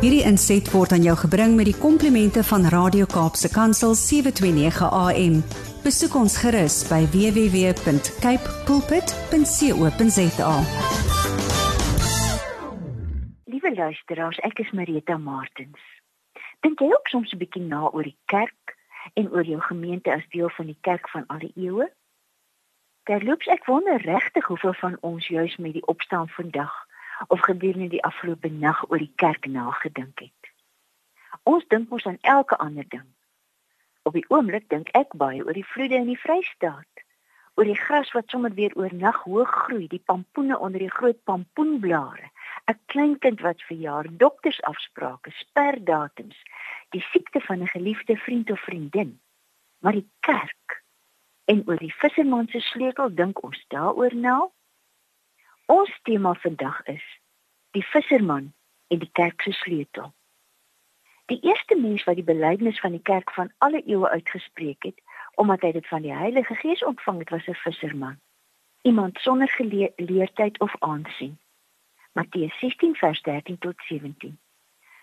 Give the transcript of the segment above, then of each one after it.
Hierdie inset word aan jou gebring met die komplimente van Radio Kaapse Kansel 729 AM. Besoek ons gerus by www.cape pulpit.co.za. Liewe luisteraars, ek is Marita Martins. Dink jy ook soms 'n bietjie na oor die kerk en oor jou gemeente as deel van die kerk van al die eeue? Terloops, ek wonder regtig hoeveel van ons juis met die opstaan vandag of gedurende die afgelope nag oor die kerk nagedink het. Ons dink mos aan elke ander ding. Op die oomblik dink ek baie oor die vloede in die Vrystaat, oor die gras wat sommer weer oornag hoog groei, die pampoene onder die groot pampoenblare, 'n klein kind wat verjaar, doktersafsprake, sperdatums, die siekte van 'n geliefde vriend of vriendin. Maar die kerk En oor die visserman se sleutel dink ons daaroor na. Ons tema vandag is die visserman en die kerk se sleutel. Die eerste mens wat die belydenis van die kerk van alle eeue uitgespreek het, omdat hy dit van die Heilige Gees ontvang het, was 'n visserman. Iemand sonder geleerdheid of aansien. Matteus 16 vers 13 tot 17.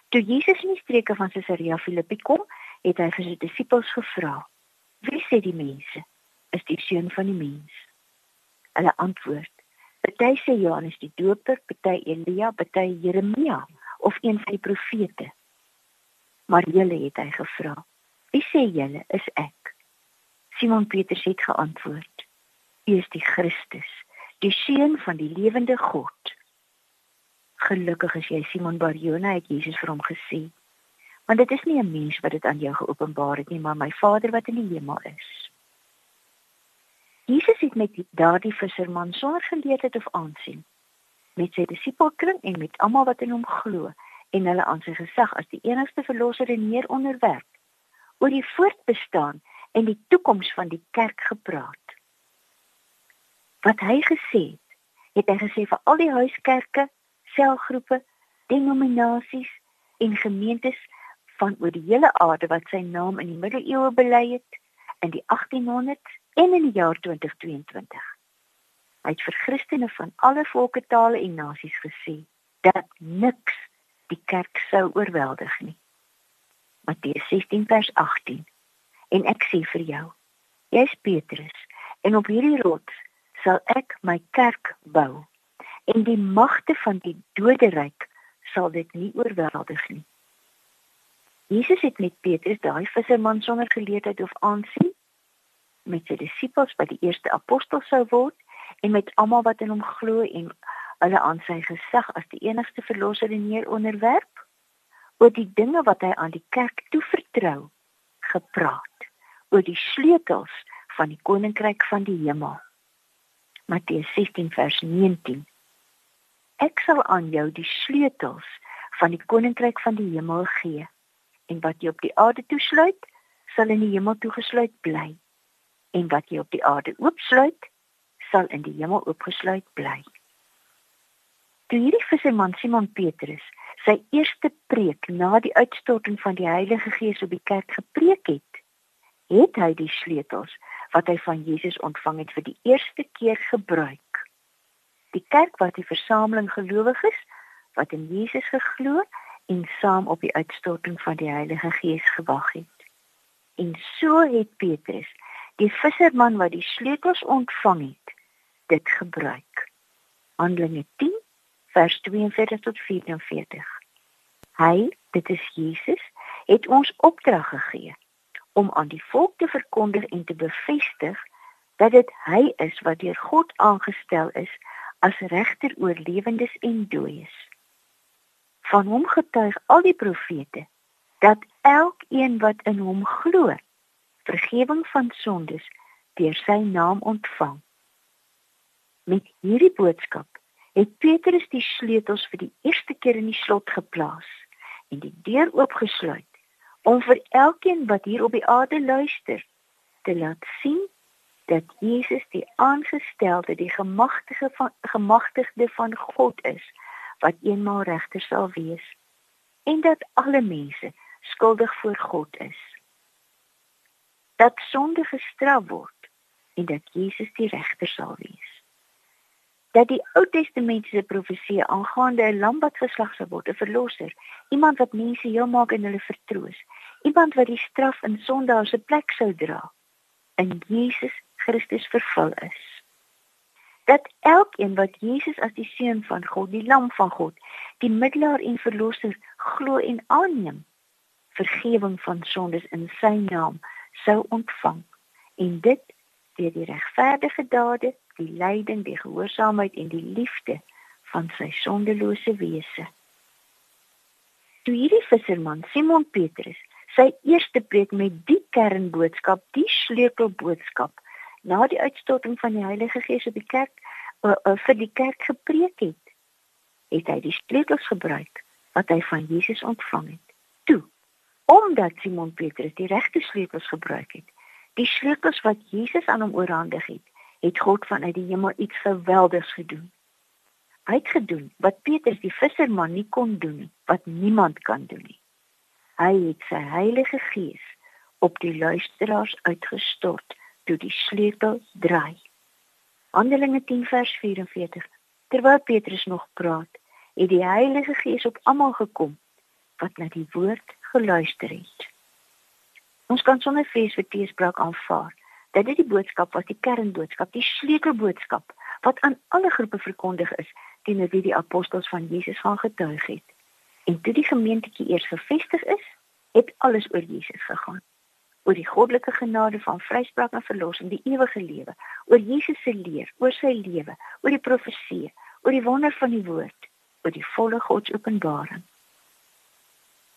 Toe Jesus in die streke van Caesarea Philippi kom, het hy vir sy disippels gevra: "Wie sê die mense is die seun van die mens. Hulle antwoord: Party sê Johannes die Doper, party Elia, party Jeremia of een van die profete. Maar julle het hy gevra: Wie sê julle is ek? Simon Petrus het geantwoord: U is die Christus, die seun van die lewende God. Gelukkig is jy Simon Barjona, het Jesus vir hom gesê. Want dit is nie 'n mens wat dit aan jou geopenbaar het nie, maar my Vader wat in die hemel is. Het met daardie visserman sonder geleerdheid of aansien met sy disipelkring en met almal wat in hom glo en hulle aan sy gesag as die enigste verlosser en heer onderwerp oor die voortbestaan en die toekoms van die kerk gepraat. Wat hy gesê het, het hy gesê vir al die huiskerke, selgroepe, denominasies en gemeentes van oor die hele aarde wat sy naam in die middeleeue bely het in die 1800s en in die jaar 2022. Hy het vir Christene van alle volke, tale en nasies gesê dat niks die kerk sou oorweldig nie. Matteus 16 vers 18. En ek sê vir jou, jy's Petrus en op hierdie rots sal ek my kerk bou en die magte van die doderyk sal dit nie oorweldig nie. Jesus het met Petrus, daai visserman sonder geleerdheid of aansien, met sy disippels wat die eerste apostel sou word en met almal wat in hom glo en hulle aan sy gesag as die enigste verlosser en heer onderwerp oor die dinge wat hy aan die kerk toevertrou gepraat oor die sleutels van die koninkryk van die hemel. Matteus 16 vers 19 Ek sal aan jou die sleutels van die koninkryk van die hemel gee en wat jy op die aarde toesluit sal in die hemel toegesluit bly en wat jy op die aarde oopsluit, sal in die hemel oopgesluit bly. Toe hierdie visserman Simon Petrus sy eerste preek na die uitstorting van die Heilige Gees op die kerk gepreek het, het hy die sleutels wat hy van Jesus ontvang het vir die eerste keer gebruik. Die kerk wat die versameling gelowiges wat in Jesus geglo en saam op die uitstorting van die Heilige Gees gewag het. En so het Petrus die visserman wat die sleutels ontvang het, dit gebruik. Handelinge 10 vers 42 tot 44. Hy, dit is Jesus, het ons opdrag gegee om aan die volk te verkondig en te bevestig dat dit hy is wat deur God aangestel is as regter oor lewendes en dooies. Van hom getuig al die profete dat elkeen wat in hom glo vergifnis van sondes deur sy naam ontvang. Met hierdie boodskap het Petrus die sleutels vir die eerste keer in die slot geplaas en die deur oopgesluit om vir elkeen wat hier op die aarde luister te laat sien dat Jesus die aangestelde, die gemagtige van gemagtigde van God is wat eenmaal regter sal wees en dat alle mense skuldig voor God is dat sonde gestraf word en dat Jesus die regter sal wees. dat die Ou Testamentiese profesie aangaande 'n lam wat geslag sou word, 'n verlosser, iemand wat mense heel maak en hulle vertroos, iemand wat die straf in sondaar se plek sou dra, in Jesus Christus vervul is. Dat elkeen wat Jesus as die seun van God, die lam van God, die middelaar en verlosser glo en aanneem, vergifnis van sondes in sy naam sou ontvang en dit deur die regverdige dade, die lyding, die gehoorsaamheid en die liefde van sy sondelose wese. Toe hierdie visserman Simon Petrus sy eerste preek met die kernboodskap, die sleutelboodskap na die uitstorting van die Heilige Gees op die kerk uh, uh, vir die kerk gepreek het, het hy die sleutels gebruik wat hy van Jesus ontvang het. Toe, omdat Simon Petrus die regte sleutels gebruik het, Die sleutels wat Jesus aan hom oorhandig het, het God vanuit die hemel iets geweldigs gedoen. Hy het gedoen wat Petrus die visserman nie kon doen, wat niemand kan doen nie. Hy het sy Heilige Gees op die luisteraars uitgestort toe die sleutel draai. Handelinge 10 vers 44. Terwyl Petrus nog praat, het die Heilige Gees op almal gekom wat na die woord geluister het. Ons kan sonder vrees vir teespraak aanvaar dat dit die boodskap was, die kernboodskap, die sleutelboodskap wat aan alle groepe verkondig is teenoor wie die apostels van Jesus gaan getuig het. En toe die gemeentetjie eers gevestig is, het alles oor Jesus gegaan. Oor die goddelike genade van vryspraak en verlossing, die ewige lewe, oor Jesus se leer, oor sy lewe, oor die profesie, oor die wonder van die woord, oor die volle Godsopenbaring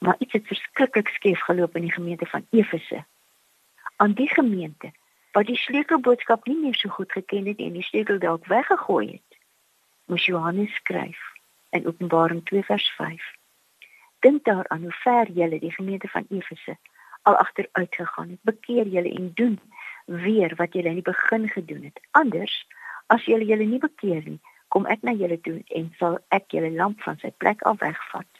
maar iets het verskriklik skeef geloop in die gemeente van Efese. Aan die gemeente wat die sleutelboodskap nie meer so goed geken het en die sleutel dalk weggegooi het, moes Johannes skryf in Openbaring 2 vers 5. Dink daaraan hoe ver julle die gemeente van Efese al agteruit gegaan het. Bekeer julle en doen weer wat julle in die begin gedoen het. Anders as julle julle nie bekeer nie, kom ek na julle toe en sal ek julle lamp van sy plek af wegvat.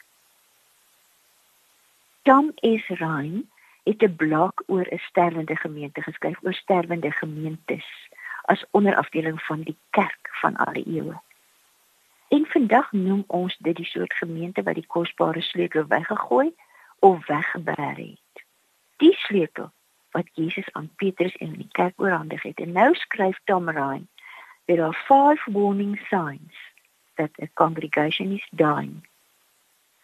Tom S. Ryan het 'n blok oor 'n sterwende gemeente geskryf oor sterwende gemeentes as onderafdeling van die kerk van alle eeue. En vandag noem ons dit die soort gemeente wat die kosbare sleutel weggegooi of weggeberg het. Die sleutel wat Jesus aan Petrus en die kerk oorhandig het. En nou skryf Tom Ryan, there are five warning signs that a congregation is dying.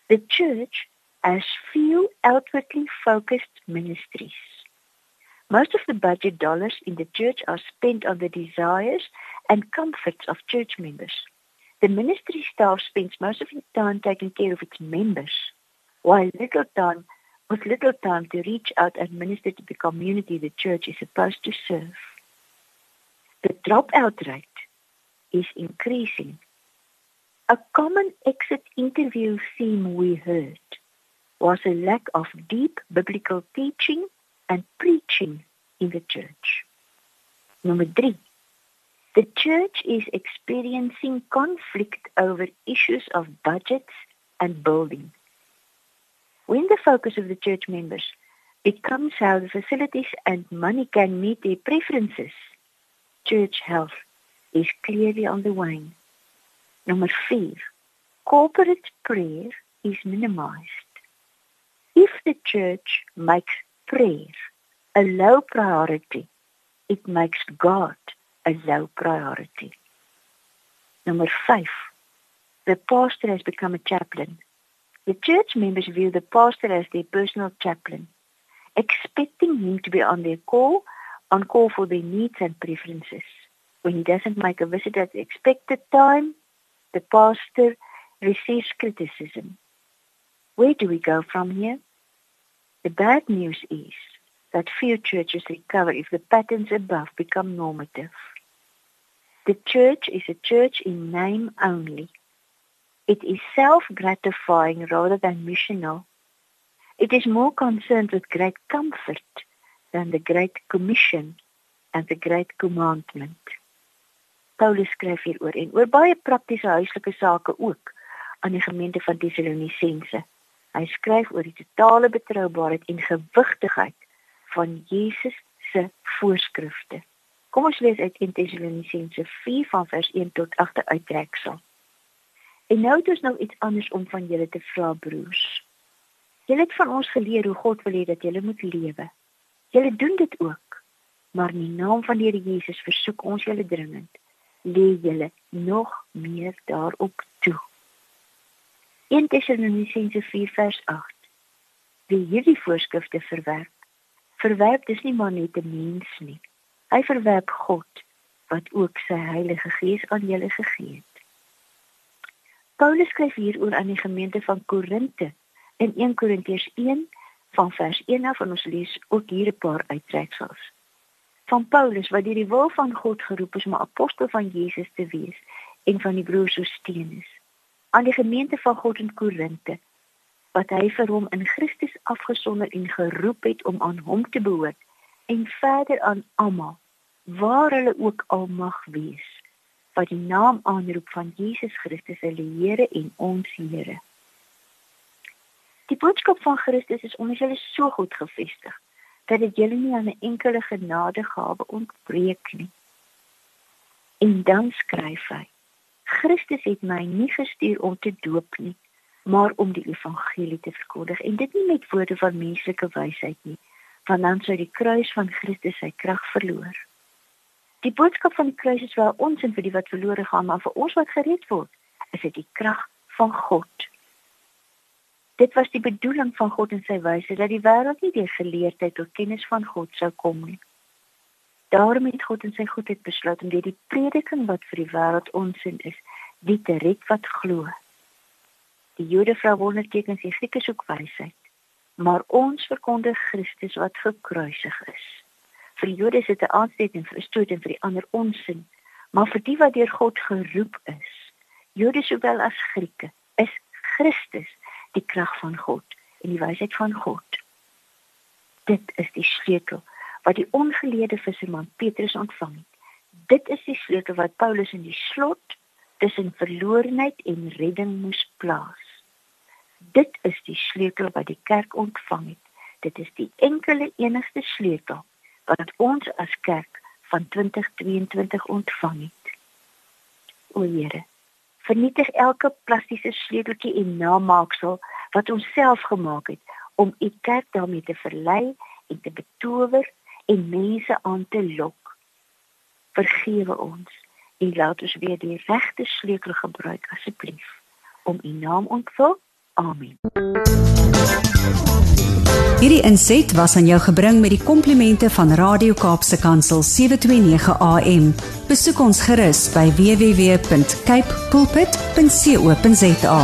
The church as few outwardly focused ministries. Most of the budget dollars in the church are spent on the desires and comforts of church members. The ministry staff spends most of its time taking care of its members, while little time with little time to reach out and minister to the community the church is supposed to serve. The dropout rate is increasing. A common exit interview theme we heard was a lack of deep biblical teaching and preaching in the church. Number three, the church is experiencing conflict over issues of budgets and building. When the focus of the church members becomes how the facilities and money can meet their preferences, church health is clearly on the wane. Number four, corporate prayer is minimized. If the church makes prayer a low priority, it makes God a low priority. Number five, the pastor has become a chaplain. The church members view the pastor as their personal chaplain, expecting him to be on their call, on call for their needs and preferences. When he doesn't make a visit at the expected time, the pastor receives criticism. Where do we go from here? The bad news is that few churches recover if the patterns above become normative. The church is a church in name only. It is self-gratifying rather than missional. It is more concerned with great comfort than the great commission and the great commandment. Paulus skryf hieroor en oor baie praktiese huislike sake ook aan die gemeente van Tessalonisense. Hy skryf oor die totale betroubaarheid en gewigtigheid van Jesus se voorskrifte. Kom ons lees uit 1 Tessalonisense 4 van vers 1 tot 8 uittreksel. En nou het ons nou iets anders om van julle te vra broers. Julle het van ons geleer hoe God wil hê dat julle moet lewe. Julle doen dit ook. Maar in die naam van die Here Jesus versoek ons julle dringend, lê julle nog meer daarop toe. 1 Tessalonisense 4 vers 8. Wie hierdie voorskrifte verwerp, verwerp dis nie maar net 'n mens nie. Hy verwerp God wat ook sy Heilige Gees aan julle gegee het. Paulus skryf hieroor aan die gemeente van Korinte in 1 Korintiërs 1 van vers 1 af en ons lees ook hier 'n paar uittreksels. Van Paulus wat deur die wil van God geroep is om 'n apostel van Jesus te wees en van die broers Sostenus aan die gemeente van God in Korinte wat hy vir hom in Christus afgesonder en geroep het om aan hom te behoort en verder aan almal waar hulle ook al mag wees wat die naam aanroep van Jesus Christus, hulle Here en ons Here. Die boodskap van Christus is onder julle so goed gefestig dat dit julle nie aan 'n enkele genadegawe ontbreek nie. En dan skryf hy: Christus het my nie gestuur om te doop nie, maar om die evangelie te verkondig en dit nie met woorde van menslike wysheid nie, want dan sou die kruis van Christus sy krag verloor. Die boodskap van die kruis is wel ons en vir die wat verlore gaan, maar vir ons wat gered word, is dit die krag van God. Dit was die bedoeling van God en sy wyse dat die wêreld nie deur geleerdheid tot kennis van God sou kom nie. Daarom het God in sy goedheid besluit om deur die prediking wat vir die wêreld onsin is, die te red wat glo. Die Jode vra wondertekens en Grieke soek wysheid, maar ons verkondig Christus wat gekruisig is vir die Jode is dit 'n aansteek en verstoot en vir die ander onsin. Maar vir die wat deur God geroep is, Jode sowel as Grieke, is Christus die krag van God en die wysheid van God. Dit is die sleutel wat die ongeleerde visserman Petrus ontvang het. Dit is die sleutel wat Paulus in die slot tussen verlorenheid en redding moes plaas. Dit is die sleutel wat die kerk ontvang het. Dit is die enkele enigste sleutel wat ons as kerk van 2022 ontvang het. O Here, vernietig elke plastiese sleuteltjie en namaaksel wat ons self gemaak het om u kerk daarmee te verlei en te betower en mense aan te lok. Vergewe ons en laat ons weer die regte sleutel gebruik asseblief om u naam ontvang. Amen. Hierdie inset was aan jou gebring met die komplimente van Radio Kaapse Kansel 729 AM. Besoek ons gerus by www.cape pulpit.co.za.